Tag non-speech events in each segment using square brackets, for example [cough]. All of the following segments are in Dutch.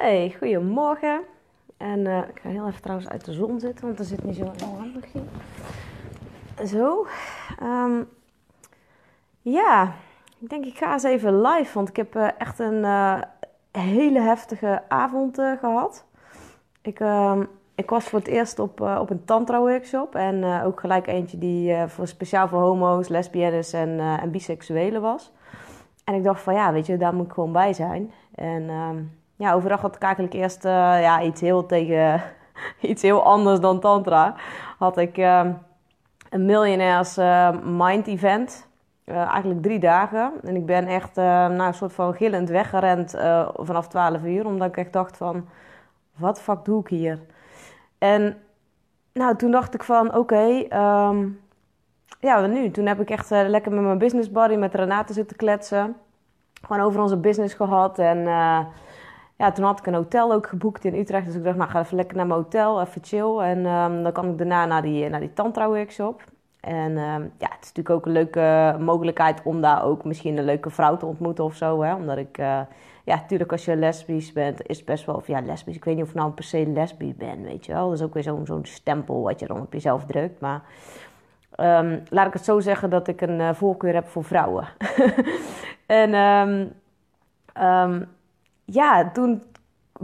Hey, goedemorgen. En eh, ik ga heel even trouwens uit de zon zitten, want er zit niet zo heel handig. Zo. Ehm, ja, ik denk ik ga eens even live, want ik heb eh, echt een uh, hele heftige avond gehad. Ik, ehm, ik was voor het eerst op, op een tantra workshop en ook gelijk eentje die voor, speciaal voor homo's, lesbiennes en, en biseksuelen was. En ik dacht van ja, weet je, daar moet ik gewoon bij zijn. En ehm, ja, overdag had ik eigenlijk eerst uh, ja, iets heel tegen [laughs] iets heel anders dan tantra. Had ik uh, een miljonairs uh, mind event. eigenlijk drie dagen. En ik ben echt nou, een soort van gillend weggerend vanaf 12 uur. Omdat ik echt dacht van, wat fuck doe ik hier? En nou, toen dacht ik van, oké, okay, um, ja, nu? Toen heb ik echt lekker met mijn business buddy, met Renate zitten kletsen. Gewoon over onze business gehad en ja, toen had ik een hotel ook geboekt in Utrecht. Dus ik dacht, nou ga even lekker naar mijn hotel, even chill. En um, dan kan ik daarna naar die, naar die tantra-workshop. En um, ja, het is natuurlijk ook een leuke mogelijkheid om daar ook misschien een leuke vrouw te ontmoeten of zo. Hè? Omdat ik, uh, ja, natuurlijk als je lesbisch bent, is best wel, of ja, lesbisch. Ik weet niet of ik nou per se lesbisch ben, weet je wel. Dat is ook weer zo'n zo'n stempel wat je dan op jezelf drukt. Maar um, laat ik het zo zeggen dat ik een uh, voorkeur heb voor vrouwen. [laughs] en ja, toen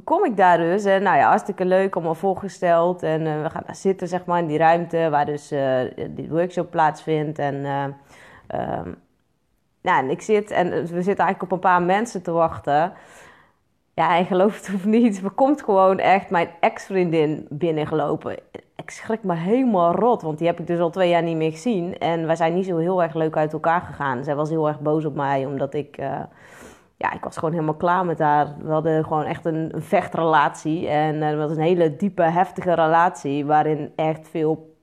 kom ik daar dus. En nou ja, hartstikke leuk, allemaal voorgesteld. En uh, we gaan daar zitten, zeg maar, in die ruimte waar dus uh, die workshop plaatsvindt. En, uh, ja, en ik zit en we zitten eigenlijk op een paar mensen te wachten. Ja, en geloof het of niet, er komt gewoon echt mijn ex-vriendin binnengelopen. Ik schrik me helemaal rot, want die heb ik dus al twee jaar niet meer gezien. En wij zijn niet zo heel erg leuk uit elkaar gegaan. Zij was heel erg boos op mij, omdat ik ja, ik was gewoon helemaal klaar met haar. We hadden gewoon echt een, een vechtrelatie. En uh, was een hele diepe, heftige relatie. Waarin echt veel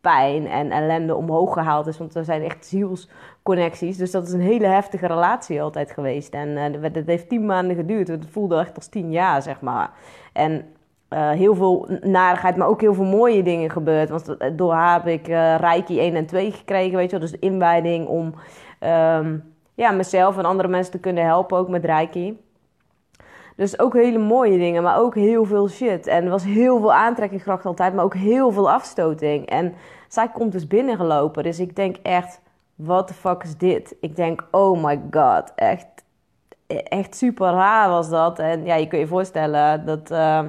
pijn en ellende omhoog gehaald is. Want er zijn echt zielsconnecties. Dus dat is een hele heftige relatie altijd geweest. En uh, dat heeft tien maanden geduurd. Het voelde echt als tien jaar, zeg maar. En uh, heel veel narigheid, maar ook heel veel mooie dingen gebeurd. Want door haar heb ik Reiki 1 en 2 gekregen, weet je wel. Dus de inwijding om... Um, ja, mezelf en andere mensen te kunnen helpen, ook met Reiki. Dus ook hele mooie dingen, maar ook heel veel shit. En er was heel veel aantrekkingskracht altijd, maar ook heel veel afstoting. En zij komt dus binnengelopen. Dus ik denk echt, what the fuck is dit? Ik denk, oh my god, echt, echt super raar was dat. En ja, je kunt je voorstellen dat... Uh,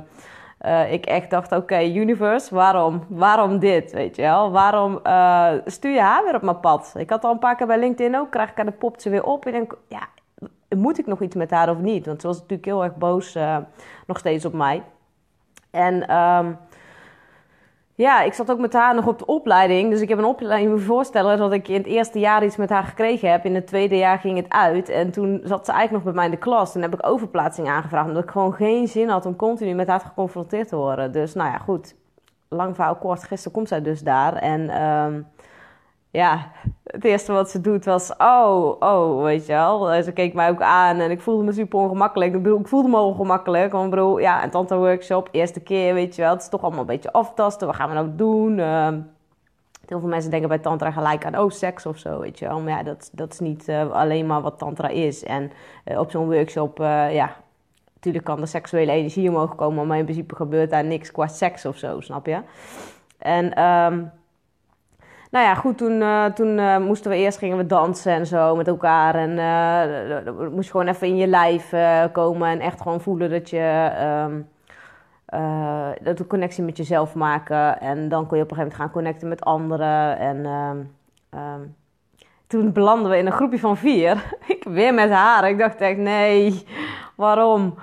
uh, ik echt dacht, oké, universe, waarom? Waarom dit, weet je wel? Waarom uh, stuur je haar weer op mijn pad? Ik had al een paar keer bij LinkedIn ook, krijg ik haar, de popt ze weer op. Ik denk, ja, moet ik nog iets met haar of niet? Want ze was natuurlijk heel erg boos uh, nog steeds op mij. En... Um, ja, ik zat ook met haar nog op de opleiding. Dus ik heb een opleiding me voorstellen dat ik in het eerste jaar iets met haar gekregen heb. In het tweede jaar ging het uit. En toen zat ze eigenlijk nog bij mij in de klas. Toen heb ik overplaatsing aangevraagd. Omdat ik gewoon geen zin had om continu met haar geconfronteerd te worden. Dus nou ja, goed. Lang verhaal kort. Gisteren komt zij dus daar. En um, ja, het eerste wat ze doet was, oh, oh, weet je wel. Ze keek mij ook aan en ik voelde me super ongemakkelijk. Ik bedoel, ik voelde me ongemakkelijk. Want bedoel, ja, een tante workshop, eerste keer, weet je wel. Het is toch allemaal een beetje aftasten. Wat gaan we nou doen? Uh, heel veel mensen denken bij tantra gelijk aan, oh, seks of zo, weet je wel. Maar ja, dat, dat is niet uh, alleen maar wat tantra is. En uh, op zo'n workshop, uh, ja, natuurlijk kan er seksuele energie omhoog komen. Maar in principe gebeurt daar niks qua seks of zo, snap je? En... Um, nou ja, goed, toen, uh, toen uh, moesten we eerst gingen we dansen en zo met elkaar. En uh, moest je gewoon even in je lijf komen en echt gewoon voelen dat je um, dat een connectie met jezelf maken. En dan kon je op een gegeven moment gaan connecten met anderen. En um, um, toen belanden we in een groepje van vier. [laughs] ik weer met haar. Ik dacht echt, nee, waarom?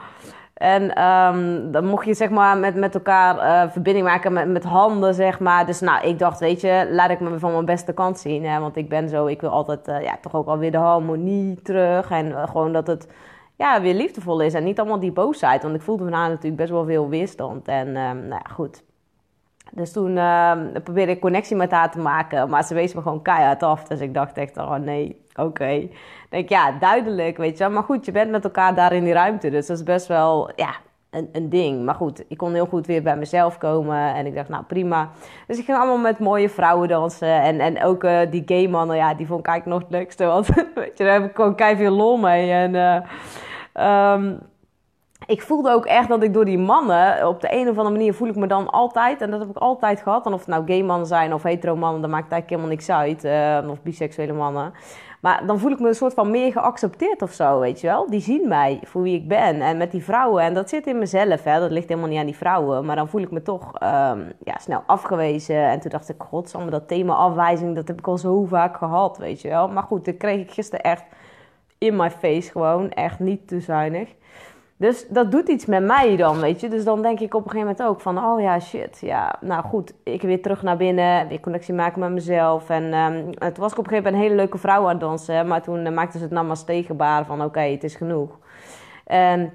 En um, dan mocht je zeg maar met, met elkaar uh, verbinding maken met, met handen, zeg maar. Dus nou, ik dacht, weet je, laat ik me van mijn beste kant zien. Hè? Want ik ben zo, ik wil altijd uh, ja, toch ook alweer de harmonie terug. En uh, gewoon dat het ja, weer liefdevol is. En niet allemaal die boosheid. Want ik voelde haar natuurlijk best wel veel weerstand. En um, nou ja, goed. Dus toen probeerde ik connectie met haar te maken. Maar ze wees me gewoon keihard af. Dus ik dacht echt, oh nee, oké. Okay. denk ja, duidelijk, weet je wel. Maar goed, je bent met elkaar daar in die ruimte. Dus dat is best wel, ja, een, een ding. Maar goed, ik kon heel goed weer bij mezelf komen. En ik dacht, nou prima. Dus ik ging allemaal met mooie vrouwen dansen. En, en ook uh, die gay mannen, ja, die vond ik eigenlijk nog het leukste. Want [laughs] weet je, daar heb ik gewoon keihard veel lol mee. En... Uh, um, ik voelde ook echt dat ik door die mannen, op de een of andere manier voel ik me dan altijd, en dat heb ik altijd gehad, en of het nou gay mannen zijn of hetero mannen, dat maakt eigenlijk helemaal niks uit, uh, of biseksuele mannen. Maar dan voel ik me een soort van meer geaccepteerd of zo, weet je wel. Die zien mij voor wie ik ben. En met die vrouwen, en dat zit in mezelf, hè. dat ligt helemaal niet aan die vrouwen. Maar dan voel ik me toch um, ja, snel afgewezen. En toen dacht ik, godsamme, dat thema afwijzing, dat heb ik al zo vaak gehad, weet je wel. Maar goed, dat kreeg ik gisteren echt in my face gewoon, echt niet te zuinig. Dus dat doet iets met mij dan, weet je. Dus dan denk ik op een gegeven moment ook van... oh ja, shit, ja, nou goed. Ik weer terug naar binnen, weer connectie maken met mezelf. En um, toen was ik op een gegeven moment een hele leuke vrouw aan het dansen. Maar toen uh, maakte ze het namaste gebaar van... oké, het is genoeg. En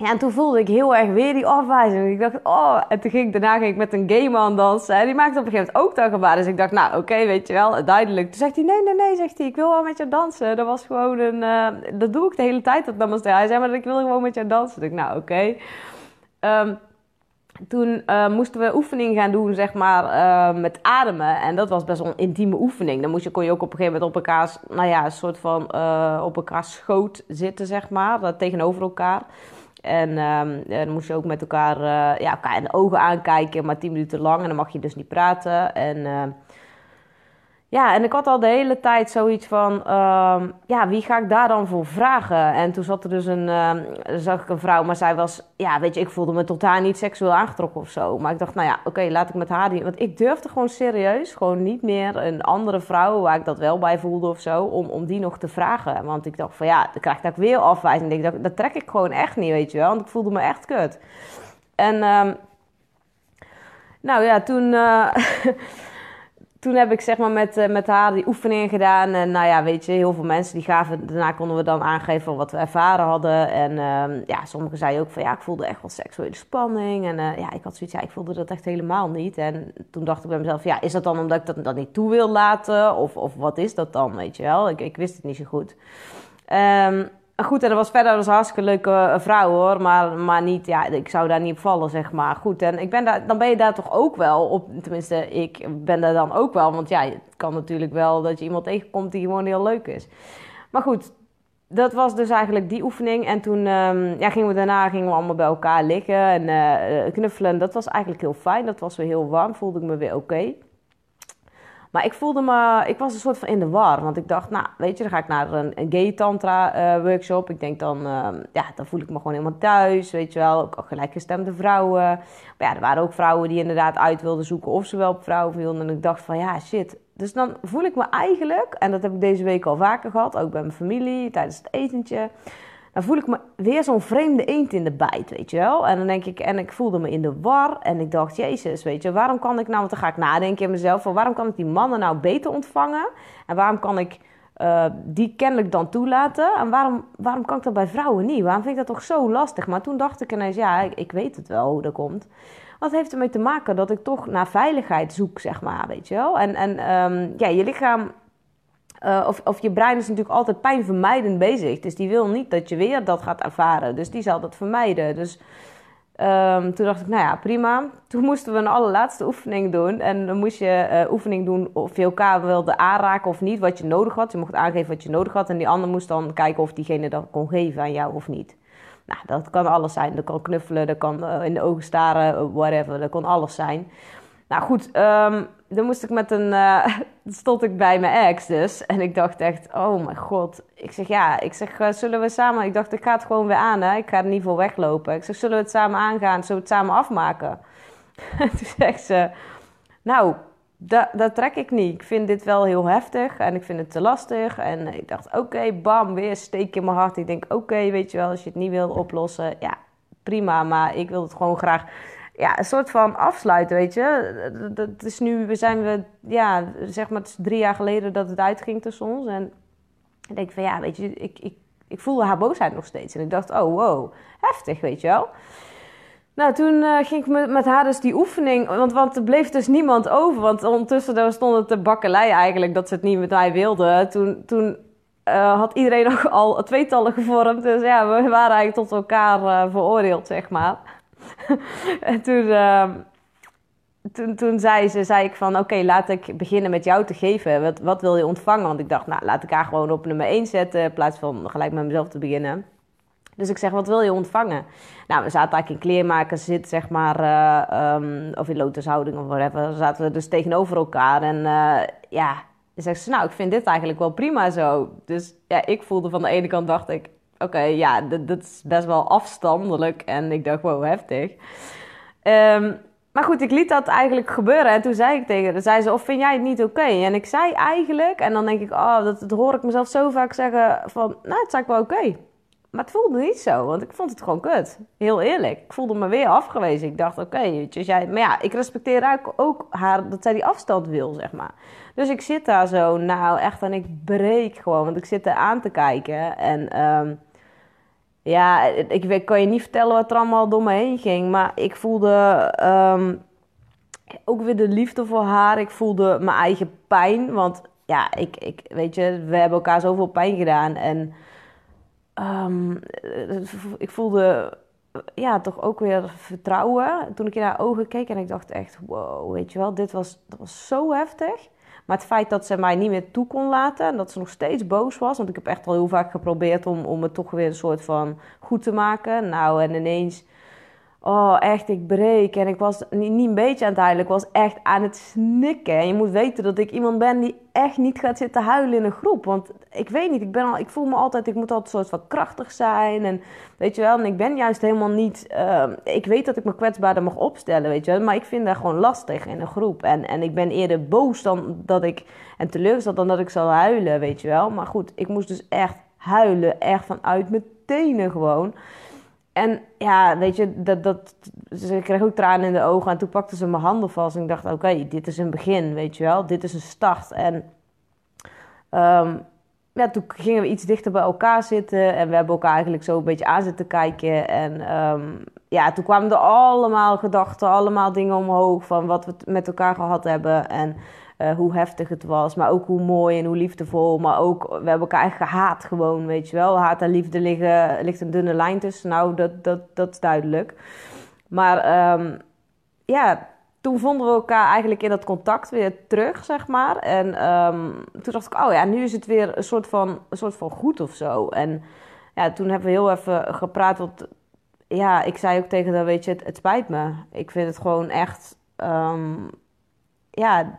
ja, en toen voelde ik heel erg weer die afwijzing. Ik dacht, oh, en toen ging ik, daarna ging ik met een gay man dansen. En die maakte op een gegeven moment ook dat gebaar. Dus ik dacht, nou, oké, weet je wel, duidelijk. Toen zegt hij, nee, nee, nee, zegt hij, ik wil wel met je dansen. Dat was gewoon een, uh, dat doe ik de hele tijd, dat namaste. Hij zei, maar ik wil gewoon met jou dansen. Dus ik, nou, oké. Um, toen uh, moesten we oefening gaan doen, zeg maar, uh, met ademen. En dat was best wel een intieme oefening. Dan moest je, kon je ook op een gegeven moment op elkaar, nou ja, een soort van op elkaar schoot zitten, zeg maar, tegenover elkaar. En um, dan moest je ook met elkaar, uh, ja, elkaar in de ogen aankijken, maar tien minuten lang. En dan mag je dus niet praten. En uh, ja, en ik had al de hele tijd zoiets van, um, ja, wie ga ik daar dan voor vragen? En toen zat er dus een, uh, zag ik een vrouw, maar zij was, ja, weet je, ik voelde me totaal niet seksueel aangetrokken of zo. Maar ik dacht, nou ja, oké, laat ik met haar die, want ik durfde gewoon serieus, gewoon niet meer een andere vrouw waar ik dat wel bij voelde of zo, om, om die nog te vragen. Want ik dacht van, ja, dan krijg ik dat weer afwijzing. Ik dacht, dat trek ik gewoon echt niet, weet je wel, want ik voelde me echt kut. En, um, nou ja, toen... Uh, [laughs] toen heb ik zeg maar met, uh, met haar die oefeningen gedaan. En nou ja, weet je, heel veel mensen die gaven... Daarna konden we dan aangeven wat we ervaren hadden. En uh, ja, sommigen zeiden ook van ja, ik voelde echt wel seksuele spanning. En uh, ja, ik had zoiets, ja, ik voelde dat echt helemaal niet. En toen dacht ik bij mezelf, ja, is dat dan omdat ik dat, dat niet toe wil laten? Of, of wat is dat dan, weet je wel? Ik, ik wist het niet zo goed. Um, Goed, en dat was verder een hartstikke leuke eh, vrouw hoor. Maar, maar niet, ja, ik zou daar niet op vallen, zeg maar. Goed, en ik ben daar, dan ben je daar toch ook wel op. Tenminste, ik ben daar dan ook wel. Want ja, het kan natuurlijk wel dat je iemand tegenkomt die gewoon heel leuk is. Maar goed, dat was dus eigenlijk die oefening. En toen um, ja, gingen we daarna gingen we allemaal bij elkaar liggen en uh, knuffelen. Dat was eigenlijk heel fijn. Dat was weer heel warm. Voelde ik me weer oké. Okay. Maar ik voelde me, ik was een soort van in de war. Want ik dacht, nou, weet je, dan ga ik naar een, een gay tantra uh, workshop. Ik denk dan, uh, ja, dan voel ik me gewoon helemaal thuis, weet je wel. Ook gelijkgestemde vrouwen. Maar ja, er waren ook vrouwen die inderdaad uit wilden zoeken of ze wel op vrouwen wilden. En ik dacht van, ja, shit. Dus dan voel ik me eigenlijk, en dat heb ik deze week al vaker gehad, ook bij mijn familie, tijdens het etentje dan voel ik me weer zo'n vreemde eend in de bijt, weet je wel. En dan denk ik, en ik voelde me in de war. En ik dacht, jezus, weet je, waarom kan ik nou, want dan ga ik nadenken in mezelf, van waarom kan ik die mannen nou beter ontvangen? En waarom kan ik uh, die kennelijk dan toelaten? En waarom, waarom kan ik dat bij vrouwen niet? Waarom vind ik dat toch zo lastig? Maar toen dacht ik ineens, ja, ik, weet het wel hoe dat komt. Wat heeft ermee te maken dat ik toch naar veiligheid zoek, zeg maar, weet je wel. En, en um, ja, je lichaam uh, of, of je brein is natuurlijk altijd pijnvermijdend bezig. Dus die wil niet dat je weer dat gaat ervaren. Dus die zal dat vermijden. Dus um, toen dacht ik, nou ja, prima. Toen moesten we een allerlaatste oefening doen. En dan moest je uh, oefening doen of je elkaar wilde aanraken of niet. Wat je nodig had. Je mocht aangeven wat je nodig had. En die ander moest dan kijken of diegene dat kon geven aan jou of niet. Nou, dat kan alles zijn. Dat kan knuffelen, dat kan uh, in de ogen staren, whatever. Dat kon alles zijn. Nou goed, um, dan moest ik met een. [laughs] Uh, stond ik bij mijn ex dus. En ik dacht echt, oh mijn god. Ik zeg ja, ik zeg, uh, zullen we samen. Ik dacht, ik ga het gewoon weer aan, hè. Ik ga er niet voor weglopen. Ik zeg, zullen we het samen aangaan? Zullen we het samen afmaken? [laughs] toen zegt ze, nou, dat, dat trek ik niet. Ik vind dit wel heel heftig en ik vind het te lastig. En ik dacht, oké, bam, weer steek in mijn hart. Ik denk, oké, weet je wel, als je het niet wil oplossen, ja, prima. Maar ik wil het gewoon graag ja, een soort van afsluiten, weet je. Dat is nu, we zijn we, ja, zeg maar, het is drie jaar geleden dat het uitging tussen ons. En ik denk van, ja, weet je, ik, ik, ik voelde haar boosheid nog steeds. En ik dacht, oh, wow, heftig, weet je wel. Nou, toen uh, ging ik met, met haar dus die oefening, want, want er bleef dus niemand over. Want ondertussen daar stond het de bakkelei eigenlijk, dat ze het niet met mij wilden. Toen, toen uh, had iedereen nog [laughs] al tweetallen gevormd. Dus ja, we waren eigenlijk tot elkaar uh, veroordeeld, zeg maar. [laughs] en toen, uh, toen, toen zei, ze, zei ik van... Oké, laat ik beginnen met jou te geven. Wat, wat wil je ontvangen? Want ik dacht, nou, laat ik haar gewoon op nummer 1 zetten... in plaats van gelijk met mezelf te beginnen. Dus ik zeg, wat wil je ontvangen? Nou, we zaten eigenlijk in kleermakers zit, zeg maar, uh, um, of in lotushouding of whatever. zaten we dus tegenover elkaar. En uh, ja, dan zegt ze, nou, ik vind dit eigenlijk wel prima zo. Dus ja, ik voelde van de ene kant, dacht ik, oké, ja, dat is best wel afstandelijk. En ik dacht, wow, heftig. Um, maar goed, ik liet dat eigenlijk gebeuren. En toen zei ik tegen haar, zei ze, of vind jij het niet oké? En ik zei eigenlijk, en dan denk ik, oh, dat, hoor ik mezelf zo vaak zeggen van, nou, het is eigenlijk wel oké. Maar het voelde niet zo, want ik vond het gewoon kut. Heel eerlijk. Ik voelde me weer afgewezen. Ik dacht, oké, okay, jij... Maar ja, ik respecteer ook haar dat zij die afstand wil, zeg maar. Dus ik zit daar zo, nou echt, en ik breek gewoon. Want ik zit er aan te kijken. En um, ja, ik, ik kan je niet vertellen wat er allemaal door me heen ging. Maar ik voelde um, ook weer de liefde voor haar. Ik voelde mijn eigen pijn. Want ja, ik, ik, weet je, we hebben elkaar zoveel pijn gedaan. En um, ik voelde ja, toch ook weer vertrouwen. Toen ik in haar ogen keek en ik dacht echt, wow, weet je wel, dit was, dat was zo heftig. Maar het feit dat ze mij niet meer toe kon laten en dat ze nog steeds boos was, want ik heb echt al heel vaak geprobeerd om, om het toch weer een soort van goed te maken. Nou, en ineens Oh, echt, ik breek. En ik was niet, een beetje aan het huilen, ik was echt aan het snikken. En je moet weten dat ik iemand ben die echt niet gaat zitten huilen in een groep. Want ik weet niet, ik, ben al, ik voel me altijd, ik moet altijd een soort van krachtig zijn. En weet je wel, en ik ben juist helemaal niet... Uh, ik weet dat ik me kwetsbaarder mag opstellen, weet je wel. Maar ik vind dat gewoon lastig in een groep. En, en ik ben eerder boos dan dat ik... En teleurgesteld dan dat ik zal huilen, weet je wel. Maar goed, ik moest dus echt huilen. Echt vanuit mijn tenen gewoon. En ja, weet je, dat, dat, ze kreeg ook tranen in de ogen. En toen pakte ze mijn handen vast. En ik dacht, oké, dit is een begin, weet je wel. Dit is een start. En um, ja, toen gingen we iets dichter bij elkaar zitten. En we hebben elkaar eigenlijk zo een beetje aan zitten kijken. En um, ja, toen kwamen er allemaal gedachten, allemaal dingen omhoog. Van wat we met elkaar gehad hebben. En uh, hoe heftig het was, maar ook hoe mooi en hoe liefdevol. Maar ook, we hebben elkaar echt gehaat gewoon, weet je wel. Haat en liefde liggen, ligt een dunne lijn tussen. Nou, dat, dat, dat is duidelijk. Maar um, ja, toen vonden we elkaar eigenlijk in dat contact weer terug, zeg maar. En um, toen dacht ik, oh ja, nu is het weer een soort van, een soort van goed of zo. En ja, toen hebben we heel even gepraat. Want ja, ik zei ook tegen haar, weet je, het, het spijt me. Ik vind het gewoon echt... Um, ja,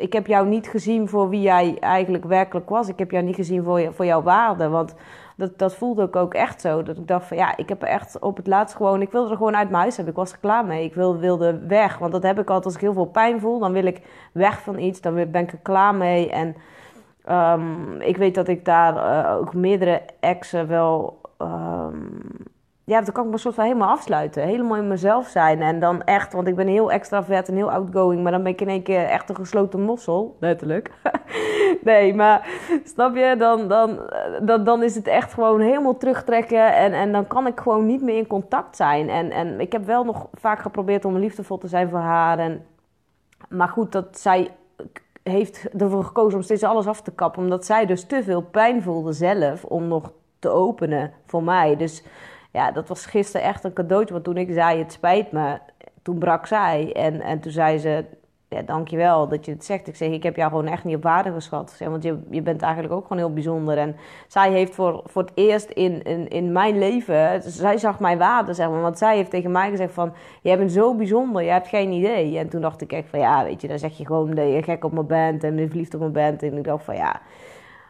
ik heb jou niet gezien voor wie jij eigenlijk werkelijk was. Ik heb jou niet gezien voor, voor jouw waarde. Want dat, dat voelde ik ook echt zo. Dat ik dacht van ja, ik heb echt op het laatst gewoon... Ik wilde er gewoon uit mijn huis hebben. Ik was er klaar mee. Ik wilde, wilde weg. Want dat heb ik altijd als ik heel veel pijn voel. Dan wil ik weg van iets. Dan ben ik er klaar mee. En um, ik weet dat ik daar uh, ook meerdere exen wel... Um, ja, dan kan ik me soort van helemaal afsluiten. Helemaal in mezelf zijn. En dan echt, want ik ben heel extravert en heel outgoing. Maar dan ben ik in één keer echt een gesloten mossel. Letterlijk. [laughs] nee, maar snap je? Dan, dan, dan, dan is het echt gewoon helemaal terugtrekken. En, en dan kan ik gewoon niet meer in contact zijn. En, en ik heb wel nog vaak geprobeerd om liefdevol te zijn voor haar. En, maar goed, dat zij heeft ervoor gekozen om steeds alles af te kappen. Omdat zij dus te veel pijn voelde zelf om nog te openen voor mij. Dus ja, dat was gisteren echt een cadeautje. Want toen ik zei, het spijt me, toen brak zij. En, en toen zei ze, ja, dankjewel dat je het zegt. Ik zeg, ik heb jou gewoon echt niet op waarde geschat. Want je, je bent eigenlijk ook gewoon heel bijzonder. En zij heeft voor, voor het eerst in, in, in mijn leven, zij zag mijn waarde, zeg maar. Want zij heeft tegen mij gezegd van, jij bent zo bijzonder, je hebt geen idee. En toen dacht ik echt van, ja, weet je, dan zeg je gewoon dat je gek op me bent en verliefd op me bent. En ik dacht van, ja...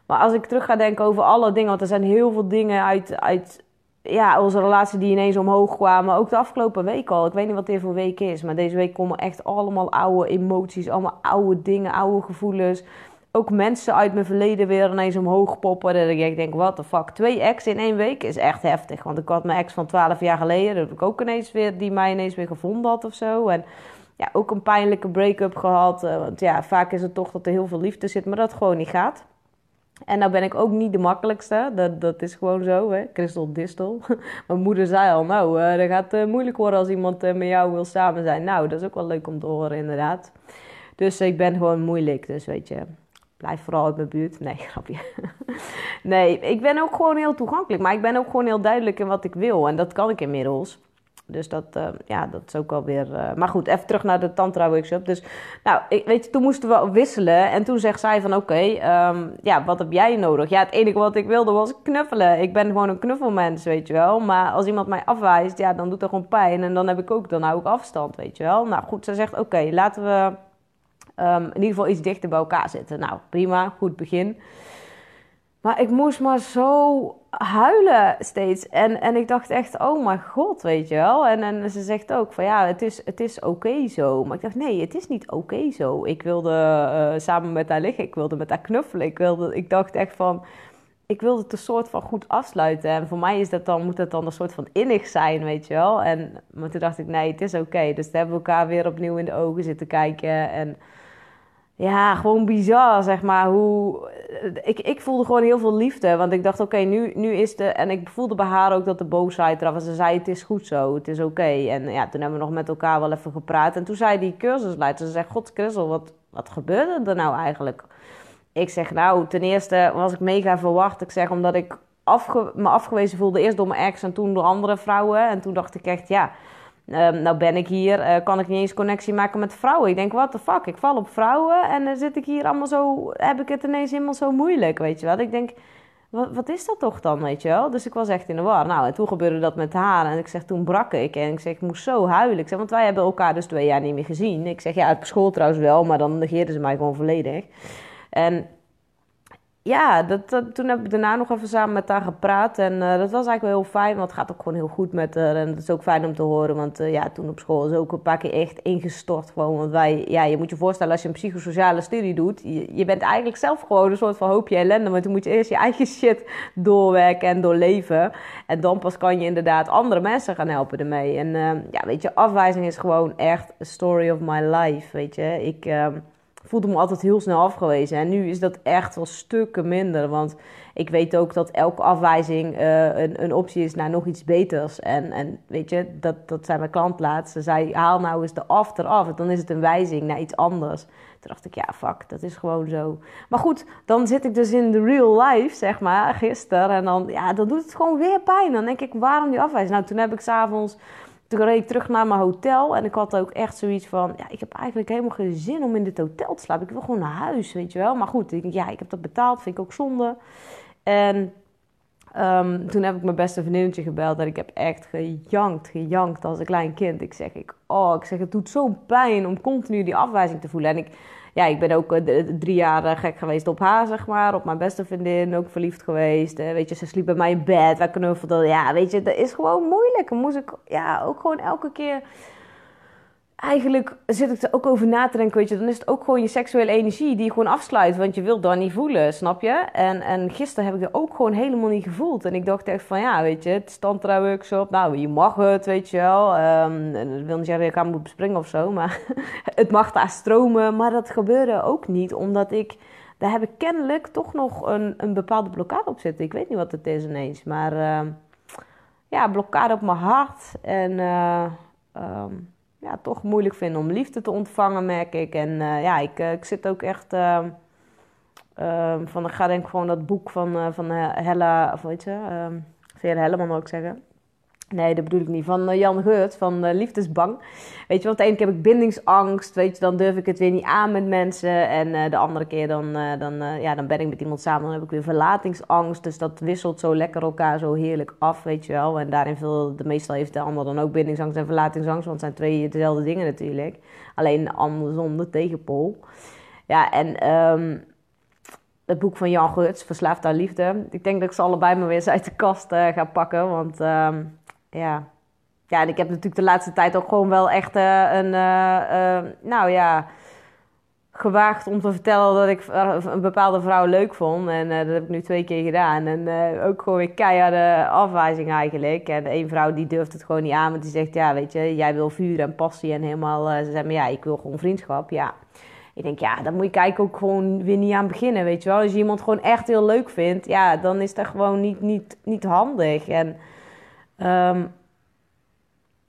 Maar als ik terug ga denken over alle dingen, want er zijn heel veel dingen uit, uit ja, onze relatie die ineens omhoog kwamen. Ook de afgelopen week al. Ik weet niet wat dit voor week is. Maar deze week komen echt allemaal oude emoties. Allemaal oude dingen, oude gevoelens. Ook mensen uit mijn verleden weer ineens omhoog poppen. Dat ik denk, what the fuck. Twee ex in één week is echt heftig. Want ik had mijn ex van 12 jaar geleden. Dat heb ik ook ineens weer, die mij ineens weer gevonden had of zo. En ja, ook een pijnlijke break-up gehad. Eh, want ja, vaak is het toch dat er heel veel liefde zit. Maar dat gewoon niet gaat. En nou ben ik ook niet de makkelijkste. Dat, dat is gewoon zo, hè. Crystal Distel. [laughs] Mijn moeder zei al, nou, uh, dat gaat uh, moeilijk worden als iemand uh, met jou wil samen zijn. Nou, dat is ook wel leuk om te horen, inderdaad. Dus ik ben gewoon moeilijk, dus weet je. Blijf vooral uit mijn buurt. Nee, [laughs] grapje. nee, ik ben ook gewoon heel toegankelijk. Maar ik ben ook gewoon heel duidelijk in wat ik wil. En dat kan ik inmiddels. Dus dat, uh, ja, dat is ook wel weer... Uh, maar goed, even terug naar de tantra-workshop. Dus nou, ik, weet je, toen moesten we wisselen. En toen zegt zij van, oké, um, ja, wat heb jij nodig? Ja, het enige wat ik wilde was knuffelen. Ik ben gewoon een knuffelmens, weet je wel. Maar als iemand mij afwijst, ja, dan doet dat gewoon pijn. En dan heb ik ook, dan hou ik afstand, weet je wel. Nou goed, ze zegt, oké, laten we um, in ieder geval iets dichter bij elkaar zitten. Nou, prima, goed begin. Maar ik moest maar zo huilen steeds. En, en ik dacht echt, oh mijn god, weet je wel. En, en ze zegt ook van ja, het is, het is oké zo. Maar ik dacht, nee, het is niet oké zo. Ik wilde uh, samen met haar liggen, ik wilde met haar knuffelen. Ik, wilde, ik dacht echt van, ik wilde het een soort van goed afsluiten. En voor mij is dat dan, moet het dan een soort van innig zijn, weet je wel. En, maar toen dacht ik, nee, het is oké. Dus toen hebben we elkaar weer opnieuw in de ogen zitten kijken. En ja, gewoon bizar, zeg maar. Hoe, ik, ik voelde gewoon heel veel liefde. Want ik dacht, oké, nu, nu is de... En ik voelde bij haar ook dat de boosheid eraf was. Ze zei, het is goed zo, het is oké. En ja, toen hebben we nog met elkaar wel even gepraat. En toen zei die cursusleider, ze zei, god Christel, wat, wat gebeurde er nou eigenlijk? Ik zeg, nou, ten eerste was ik mega verwacht. Ik zeg, omdat ik afge me afgewezen voelde. Eerst door mijn ex en toen door andere vrouwen. En toen dacht ik echt, ja Um, nou ben ik hier, uh, kan ik niet eens connectie maken met vrouwen. Ik denk, what the fuck, ik val op vrouwen en dan zit ik hier allemaal zo, heb ik het ineens helemaal zo moeilijk, weet je wel. Ik denk, wat, wat is dat toch dan, weet je wel? Dus ik was echt in de war. Nou, en toen gebeurde dat met haar en ik zeg, toen brak ik en ik zeg, ik moest zo huilen. Ik want wij hebben elkaar dus twee jaar niet meer gezien. Ik zeg, ja, op school trouwens wel, maar dan negeerden ze mij gewoon volledig. En ja, dat, toen heb ik daarna nog even samen met haar gepraat. En uh, dat was eigenlijk wel heel fijn, want het gaat ook gewoon heel goed met haar. En dat is ook fijn om te horen, want uh, ja, toen op school is ook een paar keer echt ingestort. Gewoon, want wij, ja, je moet je voorstellen als je een psychosociale studie doet. Je, je bent eigenlijk zelf gewoon een soort van hoopje ellende. Want toen moet je eerst je eigen [laughs] shit doorwerken en doorleven. En dan pas kan je inderdaad andere mensen gaan helpen ermee. En uh, ja, weet je, afwijzing is gewoon echt a story of my life, weet je. Ik ehm, voelde me altijd heel snel afgewezen. En nu is dat echt wel stukken minder. Want ik weet ook dat elke afwijzing uh, een, een, optie is naar nog iets beters. En, en weet je, dat, dat zei mijn klant laatst. Ze zei, haal nou eens de af. Dan is het een wijzing naar iets anders. Toen dacht ik, ja, fuck, dat is gewoon zo. Maar goed, dan zit ik dus in de real life, zeg maar, gisteren. En dan, ja, dan doet het gewoon weer pijn. Dan denk ik, waarom die afwijzing? Nou, toen heb ik s'avonds toen reed ik terug naar mijn hotel en ik had ook echt zoiets van... Ja, ik heb eigenlijk helemaal geen zin om in dit hotel te slapen. Ik wil gewoon naar huis, weet je wel. Maar goed, ik, ja, ik heb dat betaald, vind ik ook zonde. En um, toen heb ik mijn beste vriendinnetje gebeld en ik heb echt gejankt, gejankt als een klein kind. Ik zeg, ik, oh, ik zeg, het doet zo'n pijn om continu die afwijzing te voelen. En ik ja, ik ben ook uh, drie jaar uh, gek geweest op haar, zeg maar. Op mijn beste vriendin, ook verliefd geweest. Uh, weet je, ze sliep bij mij in bed, wij knuffelden. Ja, weet je, dat is gewoon moeilijk. Moest ik ja, ook gewoon elke keer eigenlijk zit ik er ook over na te denken, weet je, dan is het ook gewoon je seksuele energie die je gewoon afsluit, want je wilt dat niet voelen, snap je? En, en gisteren heb ik dat ook gewoon helemaal niet gevoeld. En ik dacht echt van, ja, weet je, het tantra workshop, nou, je mag het, weet je wel. Um, wil niet zeggen dat ik aan moet bespringen of zo, maar [laughs] het mag daar stromen. Maar dat gebeurde ook niet, omdat ik, daar heb ik kennelijk toch nog een, een bepaalde blokkade op zitten. Ik weet niet wat het is ineens, maar uh, ja, blokkade op mijn hart en... Uh, um, ja, toch moeilijk vinden om liefde te ontvangen, merk ik. En uh, ja, ik, uh, ik zit ook echt. Uh, van, ik ga denk ik gewoon dat boek van, van Hella, of weet je, Vera Helleman wil ik zeggen. Nee, dat bedoel ik niet. Van Jan Geurt, van Liefdesbang. Weet je, want de ene keer heb ik bindingsangst. Weet je, dan durf ik het weer niet aan met mensen. En de andere keer dan, dan, ja, dan ben ik met iemand samen. Dan heb ik weer verlatingsangst. Dus dat wisselt zo lekker elkaar zo heerlijk af, weet je wel. En daarin veel, de meestal heeft de ander dan ook bindingsangst en verlatingsangst. Want het zijn twee dezelfde dingen natuurlijk. Alleen andersom, de tegenpool. Ja, en... Um, het boek van Jan Geurts, Verslaafd aan Liefde. Ik denk dat ik ze allebei maar weer eens uit de kast ga pakken. Want um, ja. Ja, en ik heb natuurlijk de laatste tijd ook gewoon wel echt uh, een, uh, nou ja, gewaagd om te vertellen dat ik een bepaalde vrouw leuk vond. En dat heb ik nu twee keer gedaan. En ook gewoon weer keiharde afwijzing eigenlijk. En één vrouw die durft het gewoon niet aan, want die zegt, ja, weet je, jij wil vuur en passie en helemaal... ze zei, maar ja, ik wil gewoon vriendschap, ja. Ik denk, ja, dan moet je kijken ook gewoon weer niet aan beginnen, weet je wel. Als je iemand gewoon echt heel leuk vindt, ja, dan is dat gewoon niet, niet, niet handig. En Um,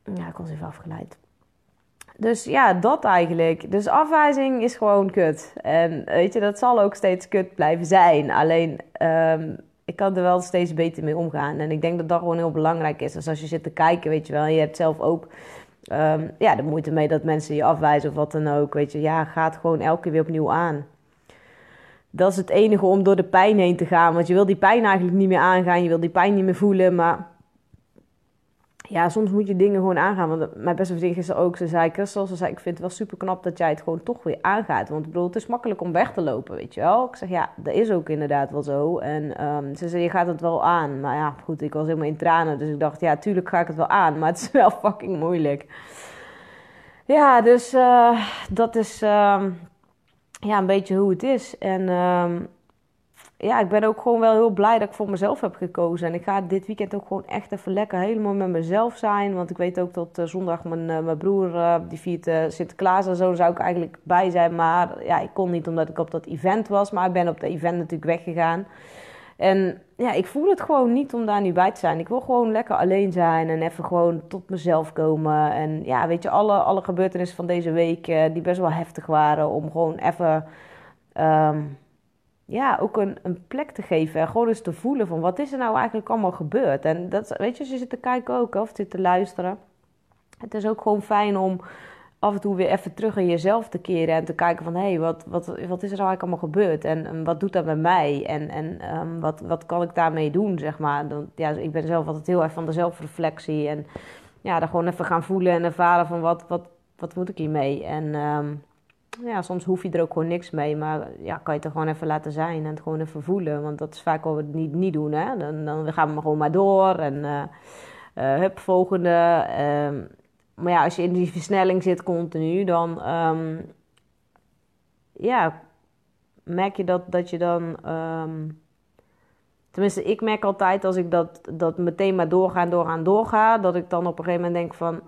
ja, ik was even afgeleid. Dus ja, dat eigenlijk. Dus afwijzing is gewoon kut. En weet je, dat zal ook steeds kut blijven zijn. Alleen, um, ik kan er wel steeds beter mee omgaan. En ik denk dat dat gewoon heel belangrijk is. Dus als je zit te kijken, weet je wel, en je hebt zelf ook um, ja, de moeite mee dat mensen je afwijzen of wat dan ook. Weet je, ja, gaat gewoon elke keer weer opnieuw aan. Dat is het enige om door de pijn heen te gaan. Want je wil die pijn eigenlijk niet meer aangaan. Je wil die pijn niet meer voelen. Maar ja, soms moet je dingen gewoon aangaan. Want mijn beste vriendin gisteren ook, ze zei, Christel, ze zei, ik vind het wel super knap dat jij het gewoon toch weer aangaat. Want ik bedoel, het is makkelijk om weg te lopen, weet je wel. Ik zeg, ja, dat is ook inderdaad wel zo. En um, ze zei, je gaat het wel aan. Maar ja, goed, ik was helemaal in tranen. Dus ik dacht, ja, tuurlijk ga ik het wel aan. Maar het is [laughs] wel fucking moeilijk. Ja, dus uh, dat is um, ja, een beetje hoe het is. En... Um, ja, ik ben ook gewoon wel heel blij dat ik voor mezelf heb gekozen. En ik ga dit weekend ook gewoon echt even lekker helemaal met mezelf zijn. Want ik weet ook dat uh, zondag mijn, uh, mijn broer, uh, die viert Sinterklaas en zo, zou ik eigenlijk bij zijn. Maar ja, ik kon niet omdat ik op dat event was. Maar ik ben op dat event natuurlijk weggegaan. En ja, ik voel het gewoon niet om daar nu bij te zijn. Ik wil gewoon lekker alleen zijn en even gewoon tot mezelf komen. En ja, weet je, alle, alle gebeurtenissen van deze week, die best wel heftig waren, om gewoon even... Um, ja, ook een, een plek te geven. En gewoon eens te voelen van wat is er nou eigenlijk allemaal gebeurd. En dat, weet je, als je zit te kijken ook of zit te luisteren. Het is ook gewoon fijn om af en toe weer even terug in jezelf te keren. En te kijken van hé, hey, wat, wat, wat is er nou eigenlijk allemaal gebeurd? En, wat doet dat met mij? En, en um, wat, wat kan ik daarmee doen, zeg maar. Dan, ja, ik ben zelf altijd heel erg van de zelfreflectie. En ja, dan gewoon even gaan voelen en ervaren van wat, wat, wat moet ik hiermee? En... Um, ja, soms hoef je er ook gewoon niks mee. Maar ja, kan je het er gewoon even laten zijn en het gewoon even voelen. Want dat is vaak wat we niet, niet doen. Hè? Dan, dan gaan we gewoon maar door. En uh, hup, volgende. Uh, maar ja, als je in die versnelling zit continu, dan... Um, ja, merk je dat, dat je dan... Um, tenminste, ik merk altijd als ik dat, dat meteen maar doorgaan, doorgaan, doorga... dat ik dan op een gegeven moment denk van...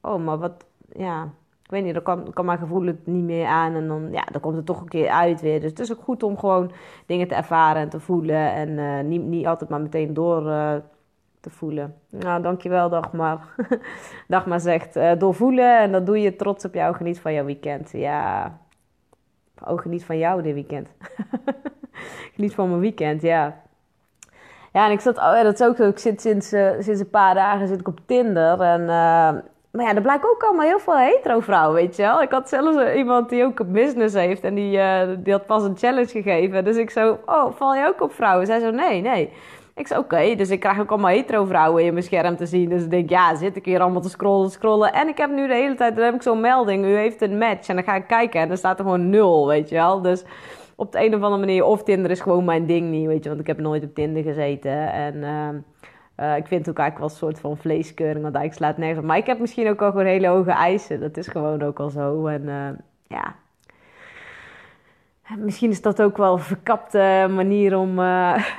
Oh, maar wat... Ja, ik weet niet, dan kan, mijn gevoel het niet meer aan. En dan, ja, dan komt het toch een keer uit weer. Dus het is ook goed om gewoon dingen te ervaren en te voelen. En uh, niet, niet altijd maar meteen door uh, te voelen. Nou, dankjewel Dagmar. [laughs] Dagmar zegt, uh, doorvoelen en dat doe je trots op jou. Geniet van jouw weekend. Ja, oh, geniet van jou dit weekend. [laughs] geniet van mijn weekend, ja. Ja, en ik zat, oh ja, dat is ook zo. Ik zit sinds, sinds een paar dagen zit ik op Tinder. En maar ja, er blijken ook allemaal heel veel hetero vrouwen, weet je wel. Ik had zelfs iemand die ook een business heeft en die, uh, die had pas een challenge gegeven. Dus ik zo, oh, val je ook op vrouwen? Zij zo, nee, nee. Ik zei, oké, dus ik krijg ook allemaal hetero vrouwen in mijn scherm te zien. Dus ik denk, ja, zit ik hier allemaal te scrollen, scrollen. En ik heb nu de hele tijd, dan heb ik zo'n melding, u heeft een match. En dan ga ik kijken en dan staat er gewoon nul, weet je wel. Dus op de een of andere manier, of Tinder is gewoon mijn ding niet, weet je. Want ik heb nooit op Tinder gezeten en... Uh, uh, ik vind het ook eigenlijk wel een soort van vleeskeuring, want eigenlijk slaat nergens op. Maar ik heb misschien ook al gewoon hele hoge eisen. Dat is gewoon ook al zo. En uh, ja, misschien is dat ook wel een verkapte manier om,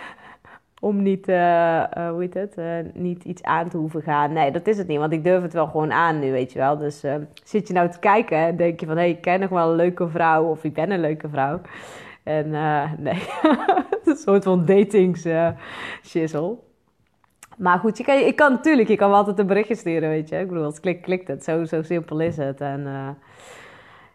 [laughs] om niet, hoe heet het, niet iets aan te hoeven gaan. Nee, dat is het niet, want ik durf het wel gewoon aan nu, weet je wel. Dus zit je nou te kijken en denk je van, hé, hey, ik ken nog wel een leuke vrouw of ik ben een leuke vrouw. En [laughs] nee, [laughs] een soort van datings. Maar goed, je kan, ik kan natuurlijk, je kan wel altijd een berichtje sturen, weet je. Ik bedoel, als klik, klikt het. Zo, zo simpel is het. En uh,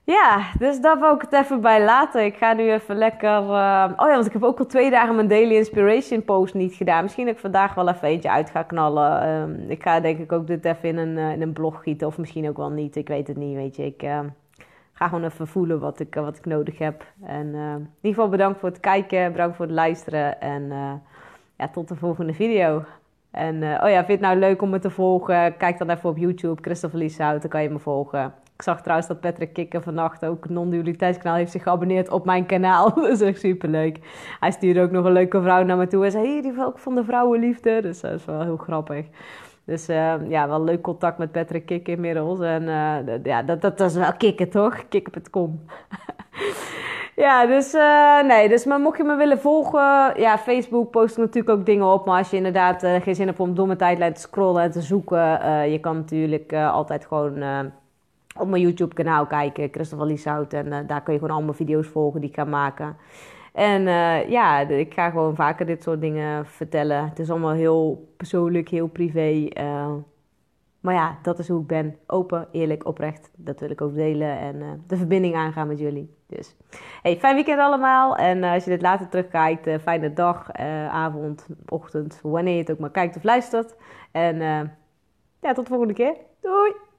ja, dus daar wil ik het even bij laten. Ik ga nu even lekker... Uh, oh ja, want ik heb ook al twee dagen mijn Daily Inspiration post niet gedaan. Misschien dat ik vandaag wel even eentje uit ga knallen. Um, ik ga denk ik ook dit even in een, uh, in een blog gieten. Of misschien ook wel niet. Ik weet het niet, weet je. Ik ga gewoon even voelen wat ik, wat ik nodig heb. En in ieder geval bedankt voor het kijken. Bedankt voor het luisteren. En ja, tot de volgende video. En uh, oh ja, vind je het nou leuk om me te volgen? Kijk dan even op YouTube, Christopher Lieshout, dan kan je me volgen. Ik zag trouwens dat Patrick Kikker vannacht ook non-dualiteitskanaal heeft zich geabonneerd op mijn kanaal. [laughs] dat is echt superleuk. Hij stuurde ook nog een leuke vrouw naar me toe en zei, hey, die ook van de vrouwenliefde. Dus dat is wel heel grappig. Dus uh, ja, wel leuk contact met Patrick Kikker inmiddels. En ja, dat, dat, dat is wel kicken, toch? Kikker.com. [laughs] Ja, dus uh, nee, dus maar mocht je me willen volgen, ja, Facebook post ik natuurlijk ook dingen op. Maar als je inderdaad uh, geen zin hebt om mijn tijdlijn te scrollen en te zoeken, uh, je kan natuurlijk altijd gewoon op mijn YouTube kanaal kijken, Christopher Lieshout. En daar kun je gewoon allemaal video's volgen die ik ga maken. En ja, ik ga gewoon vaker dit soort dingen vertellen. Het is allemaal heel persoonlijk, heel privé. maar ja, dat is hoe ik ben. Open, eerlijk, oprecht. Dat wil ik ook delen en de verbinding aangaan met jullie. Dus, hey, fijn weekend allemaal. En uh, als je dit later terugkijkt, uh, fijne dag, avond, ochtend, wanneer je het ook maar kijkt of luistert. En ja, tot de volgende keer. Doei!